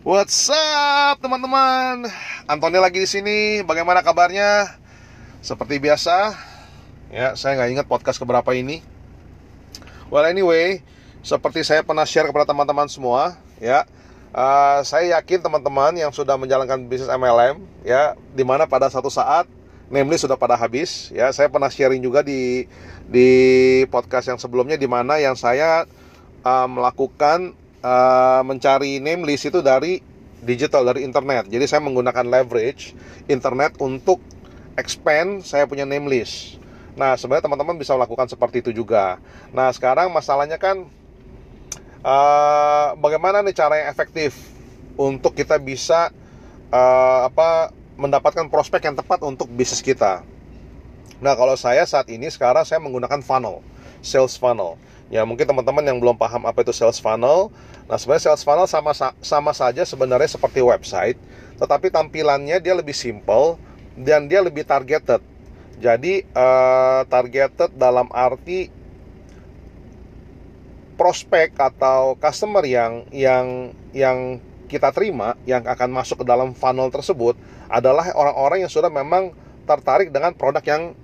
What's up teman-teman? Antoni lagi di sini. Bagaimana kabarnya? Seperti biasa, ya saya nggak ingat podcast keberapa ini. Well anyway, seperti saya pernah share kepada teman-teman semua, ya uh, saya yakin teman-teman yang sudah menjalankan bisnis MLM, ya, di mana pada satu saat namely sudah pada habis, ya saya pernah sharing juga di di podcast yang sebelumnya, di mana yang saya uh, melakukan uh, mencari name list itu dari digital dari internet. Jadi saya menggunakan leverage internet untuk expand saya punya name list. Nah, sebenarnya teman-teman bisa melakukan seperti itu juga. Nah, sekarang masalahnya kan uh, bagaimana nih cara yang efektif untuk kita bisa uh, apa mendapatkan prospek yang tepat untuk bisnis kita. Nah, kalau saya saat ini sekarang saya menggunakan funnel, sales funnel. Ya mungkin teman-teman yang belum paham apa itu sales funnel. Nah sebenarnya sales funnel sama sama saja sebenarnya seperti website, tetapi tampilannya dia lebih simple dan dia lebih targeted. Jadi uh, targeted dalam arti prospek atau customer yang yang yang kita terima yang akan masuk ke dalam funnel tersebut adalah orang-orang yang sudah memang tertarik dengan produk yang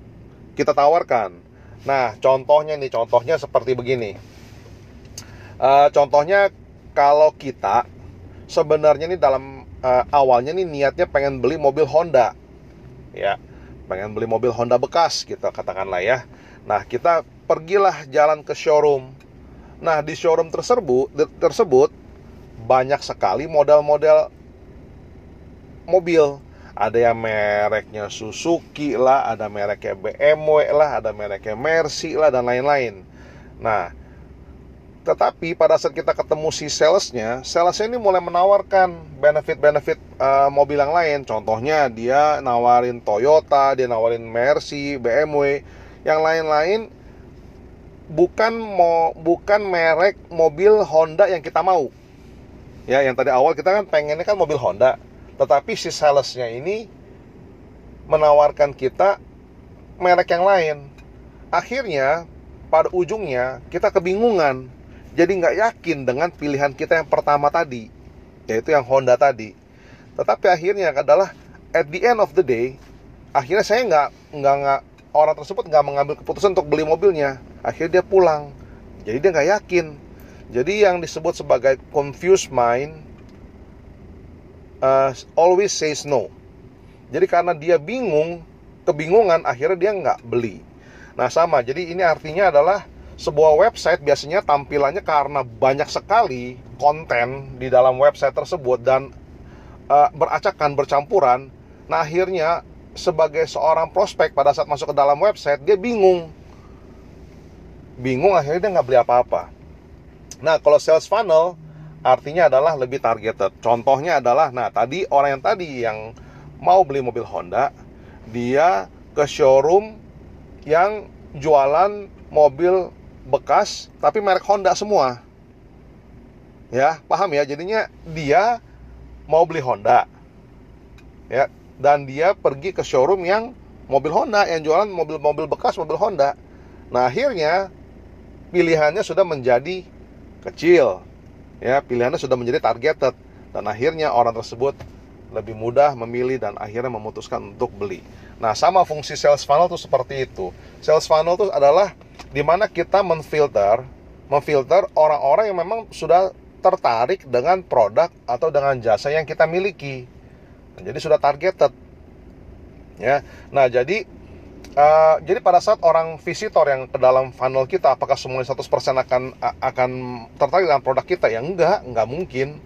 kita tawarkan. Nah, contohnya nih, contohnya seperti begini. Uh, contohnya kalau kita sebenarnya nih dalam uh, awalnya nih niatnya pengen beli mobil Honda, ya, pengen beli mobil Honda bekas gitu katakanlah ya. Nah, kita pergilah jalan ke showroom. Nah, di showroom tersebut tersebut banyak sekali model-model mobil ada yang mereknya Suzuki lah, ada mereknya BMW lah, ada mereknya Mercy lah dan lain-lain. Nah, tetapi pada saat kita ketemu si salesnya, salesnya ini mulai menawarkan benefit-benefit uh, mobil yang lain. Contohnya dia nawarin Toyota, dia nawarin Mercy, BMW, yang lain-lain bukan mau bukan merek mobil Honda yang kita mau. Ya, yang tadi awal kita kan pengennya kan mobil Honda. Tetapi si salesnya ini menawarkan kita merek yang lain. Akhirnya pada ujungnya kita kebingungan. Jadi nggak yakin dengan pilihan kita yang pertama tadi, yaitu yang Honda tadi. Tetapi akhirnya adalah at the end of the day, akhirnya saya nggak nggak nggak orang tersebut nggak mengambil keputusan untuk beli mobilnya. Akhirnya dia pulang. Jadi dia nggak yakin. Jadi yang disebut sebagai confused mind uh, always says no. Jadi karena dia bingung, kebingungan, akhirnya dia nggak beli. Nah sama, jadi ini artinya adalah sebuah website biasanya tampilannya karena banyak sekali konten di dalam website tersebut dan uh, beracakan, bercampuran. Nah akhirnya sebagai seorang prospek pada saat masuk ke dalam website dia bingung, bingung akhirnya dia nggak beli apa-apa. Nah kalau sales funnel artinya adalah lebih targeted. Contohnya adalah, nah tadi orang yang tadi yang mau beli mobil Honda, dia ke showroom yang jualan mobil bekas tapi merek Honda semua. Ya, paham ya? Jadinya dia mau beli Honda. Ya, dan dia pergi ke showroom yang mobil Honda yang jualan mobil-mobil bekas mobil Honda. Nah, akhirnya pilihannya sudah menjadi kecil ya pilihannya sudah menjadi targeted dan akhirnya orang tersebut lebih mudah memilih dan akhirnya memutuskan untuk beli. Nah, sama fungsi sales funnel itu seperti itu. Sales funnel itu adalah di mana kita menfilter, memfilter orang-orang yang memang sudah tertarik dengan produk atau dengan jasa yang kita miliki. Nah, jadi sudah targeted. Ya. Nah, jadi Uh, jadi pada saat orang visitor yang ke dalam funnel kita, apakah semuanya 100% akan akan tertarik dengan produk kita? Ya enggak, enggak mungkin.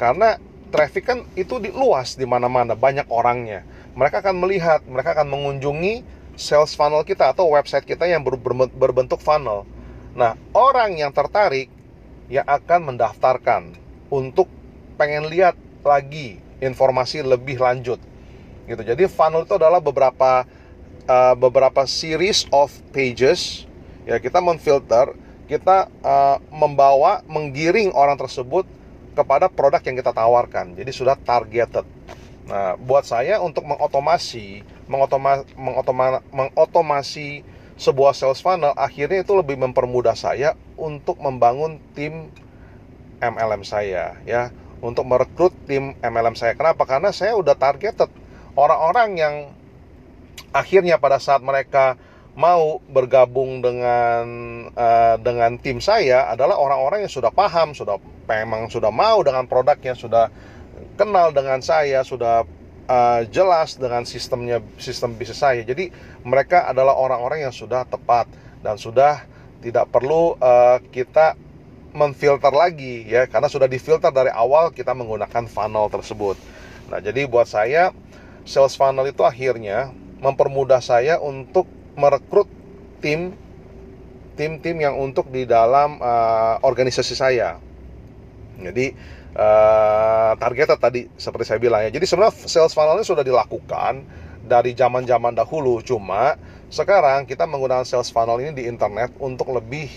Karena traffic kan itu di luas di mana-mana, banyak orangnya. Mereka akan melihat, mereka akan mengunjungi sales funnel kita atau website kita yang ber, ber, berbentuk funnel. Nah, orang yang tertarik yang akan mendaftarkan untuk pengen lihat lagi informasi lebih lanjut. Gitu. Jadi funnel itu adalah beberapa uh, beberapa series of pages ya kita memfilter kita uh, membawa menggiring orang tersebut kepada produk yang kita tawarkan jadi sudah targeted nah buat saya untuk mengotomasi mengotoma, mengotoma, mengotomasi sebuah sales funnel akhirnya itu lebih mempermudah saya untuk membangun tim MLM saya ya untuk merekrut tim MLM saya. Kenapa? Karena saya udah targeted orang-orang yang akhirnya pada saat mereka mau bergabung dengan uh, dengan tim saya adalah orang-orang yang sudah paham, sudah memang sudah mau dengan produknya, sudah kenal dengan saya, sudah uh, jelas dengan sistemnya sistem bisnis saya. Jadi mereka adalah orang-orang yang sudah tepat dan sudah tidak perlu uh, kita memfilter lagi ya karena sudah difilter dari awal kita menggunakan funnel tersebut. Nah, jadi buat saya sales funnel itu akhirnya mempermudah saya untuk merekrut tim tim-tim yang untuk di dalam uh, organisasi saya. Jadi uh, targetnya tadi seperti saya bilang ya. Jadi sebenarnya sales funnel ini sudah dilakukan dari zaman-zaman dahulu, cuma sekarang kita menggunakan sales funnel ini di internet untuk lebih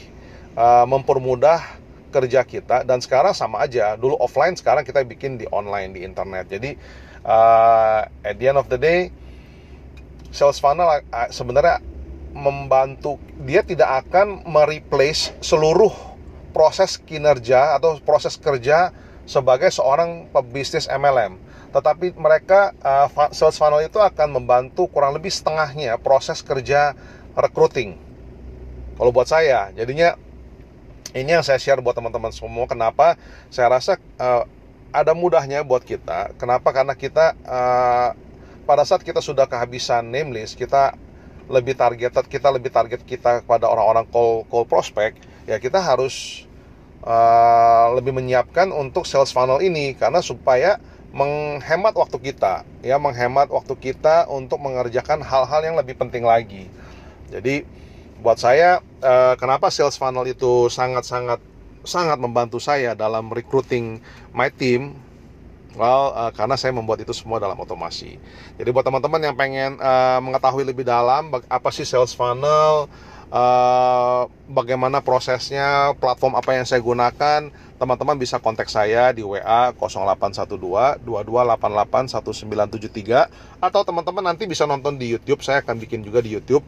uh, mempermudah kerja kita dan sekarang sama aja. Dulu offline, sekarang kita bikin di online di internet. Jadi uh, at the end of the day sales funnel sebenarnya membantu dia tidak akan mereplace seluruh proses kinerja atau proses kerja sebagai seorang pebisnis MLM. Tetapi mereka uh, sales funnel itu akan membantu kurang lebih setengahnya proses kerja recruiting. Kalau buat saya, jadinya ini yang saya share buat teman-teman semua. Kenapa? Saya rasa uh, ada mudahnya buat kita. Kenapa? Karena kita uh, pada saat kita sudah kehabisan name list, kita lebih targeted, kita lebih target kita kepada orang-orang call call prospect, ya kita harus uh, lebih menyiapkan untuk sales funnel ini karena supaya menghemat waktu kita, ya menghemat waktu kita untuk mengerjakan hal-hal yang lebih penting lagi. Jadi buat saya uh, kenapa sales funnel itu sangat-sangat sangat membantu saya dalam recruiting my team Well, uh, karena saya membuat itu semua dalam otomasi. Jadi buat teman-teman yang pengen uh, mengetahui lebih dalam apa sih sales funnel, uh, bagaimana prosesnya, platform apa yang saya gunakan, teman-teman bisa kontak saya di WA 0812 2288 1973 atau teman-teman nanti bisa nonton di YouTube. Saya akan bikin juga di YouTube.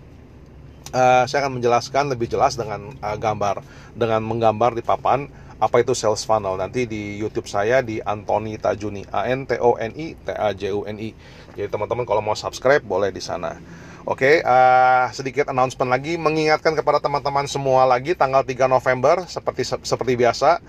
Uh, saya akan menjelaskan lebih jelas dengan uh, gambar, dengan menggambar di papan apa itu sales funnel? Nanti di YouTube saya di Anthony Tajuni A N T O N I T A J U N I. Jadi teman-teman kalau mau subscribe boleh di sana. Oke, uh, sedikit announcement lagi. Mengingatkan kepada teman-teman semua lagi tanggal 3 November seperti seperti biasa.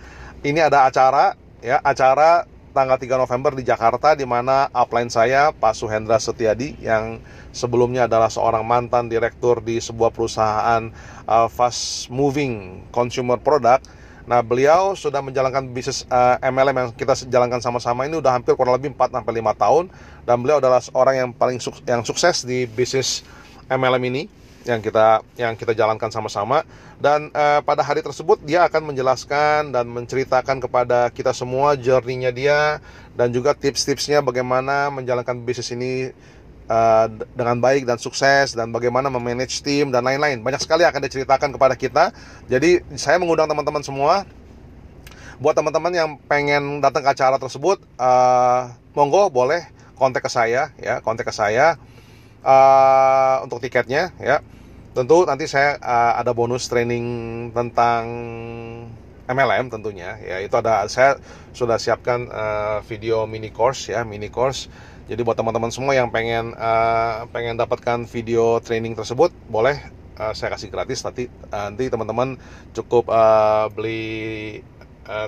Ini ada acara ya, acara tanggal 3 November di Jakarta di mana upline saya Pak Suhendra Setiadi yang sebelumnya adalah seorang mantan direktur di sebuah perusahaan uh, fast moving consumer product Nah, beliau sudah menjalankan bisnis uh, eh, MLM yang kita jalankan sama-sama ini udah hampir kurang lebih 4 sampai 5 tahun. Dan beliau adalah orang yang paling suk yang sukses di bisnis MLM ini yang kita yang kita jalankan sama-sama. Dan uh, pada hari tersebut dia akan menjelaskan dan menceritakan kepada kita semua journey-nya dia dan juga tips-tipsnya bagaimana menjalankan bisnis ini uh, dengan baik dan sukses dan bagaimana memanage tim dan lain-lain. Banyak sekali akan diceritakan kepada kita. Jadi saya mengundang teman-teman semua buat teman-teman yang pengen datang ke acara tersebut, uh, monggo boleh kontak ke saya ya, kontak ke saya uh, untuk tiketnya ya. Tentu nanti saya uh, ada bonus training tentang MLM tentunya ya. Itu ada saya sudah siapkan uh, video mini course ya, mini course jadi buat teman-teman semua yang pengen uh, pengen dapatkan video training tersebut, boleh uh, saya kasih gratis. Nanti nanti teman-teman cukup uh, beli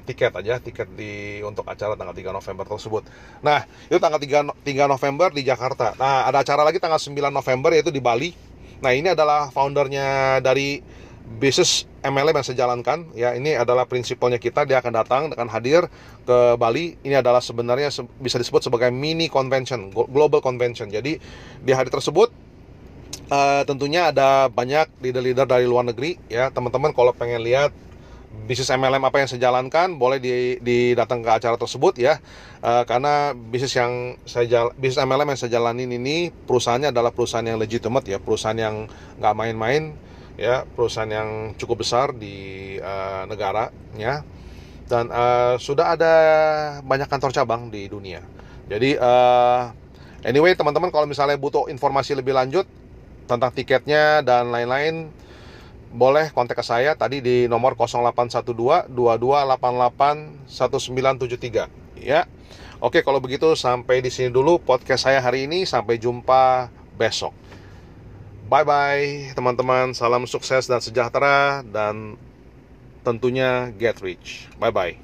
tiket aja, tiket di untuk acara tanggal 3 November tersebut. Nah, itu tanggal 3 3 November di Jakarta. Nah, ada acara lagi tanggal 9 November yaitu di Bali. Nah, ini adalah foundernya dari bisnis MLM yang saya jalankan ya ini adalah prinsipalnya kita dia akan datang akan hadir ke Bali. Ini adalah sebenarnya bisa disebut sebagai mini convention global convention. Jadi di hari tersebut uh, tentunya ada banyak leader-leader dari luar negeri ya. Teman-teman kalau pengen lihat bisnis MLM apa yang saya jalankan boleh di, datang ke acara tersebut ya. Uh, karena bisnis yang saya jal, bisnis MLM yang saya jalanin ini perusahaannya adalah perusahaan yang legitimate ya. Perusahaan yang nggak main-main ya perusahaan yang cukup besar di uh, negara ya dan uh, sudah ada banyak kantor cabang di dunia jadi uh, anyway teman-teman kalau misalnya butuh informasi lebih lanjut tentang tiketnya dan lain-lain boleh kontak ke saya tadi di nomor 0812 2288 1973 ya. Oke, kalau begitu sampai di sini dulu podcast saya hari ini. Sampai jumpa besok. Bye bye, teman-teman. Salam sukses dan sejahtera, dan tentunya get rich. Bye bye.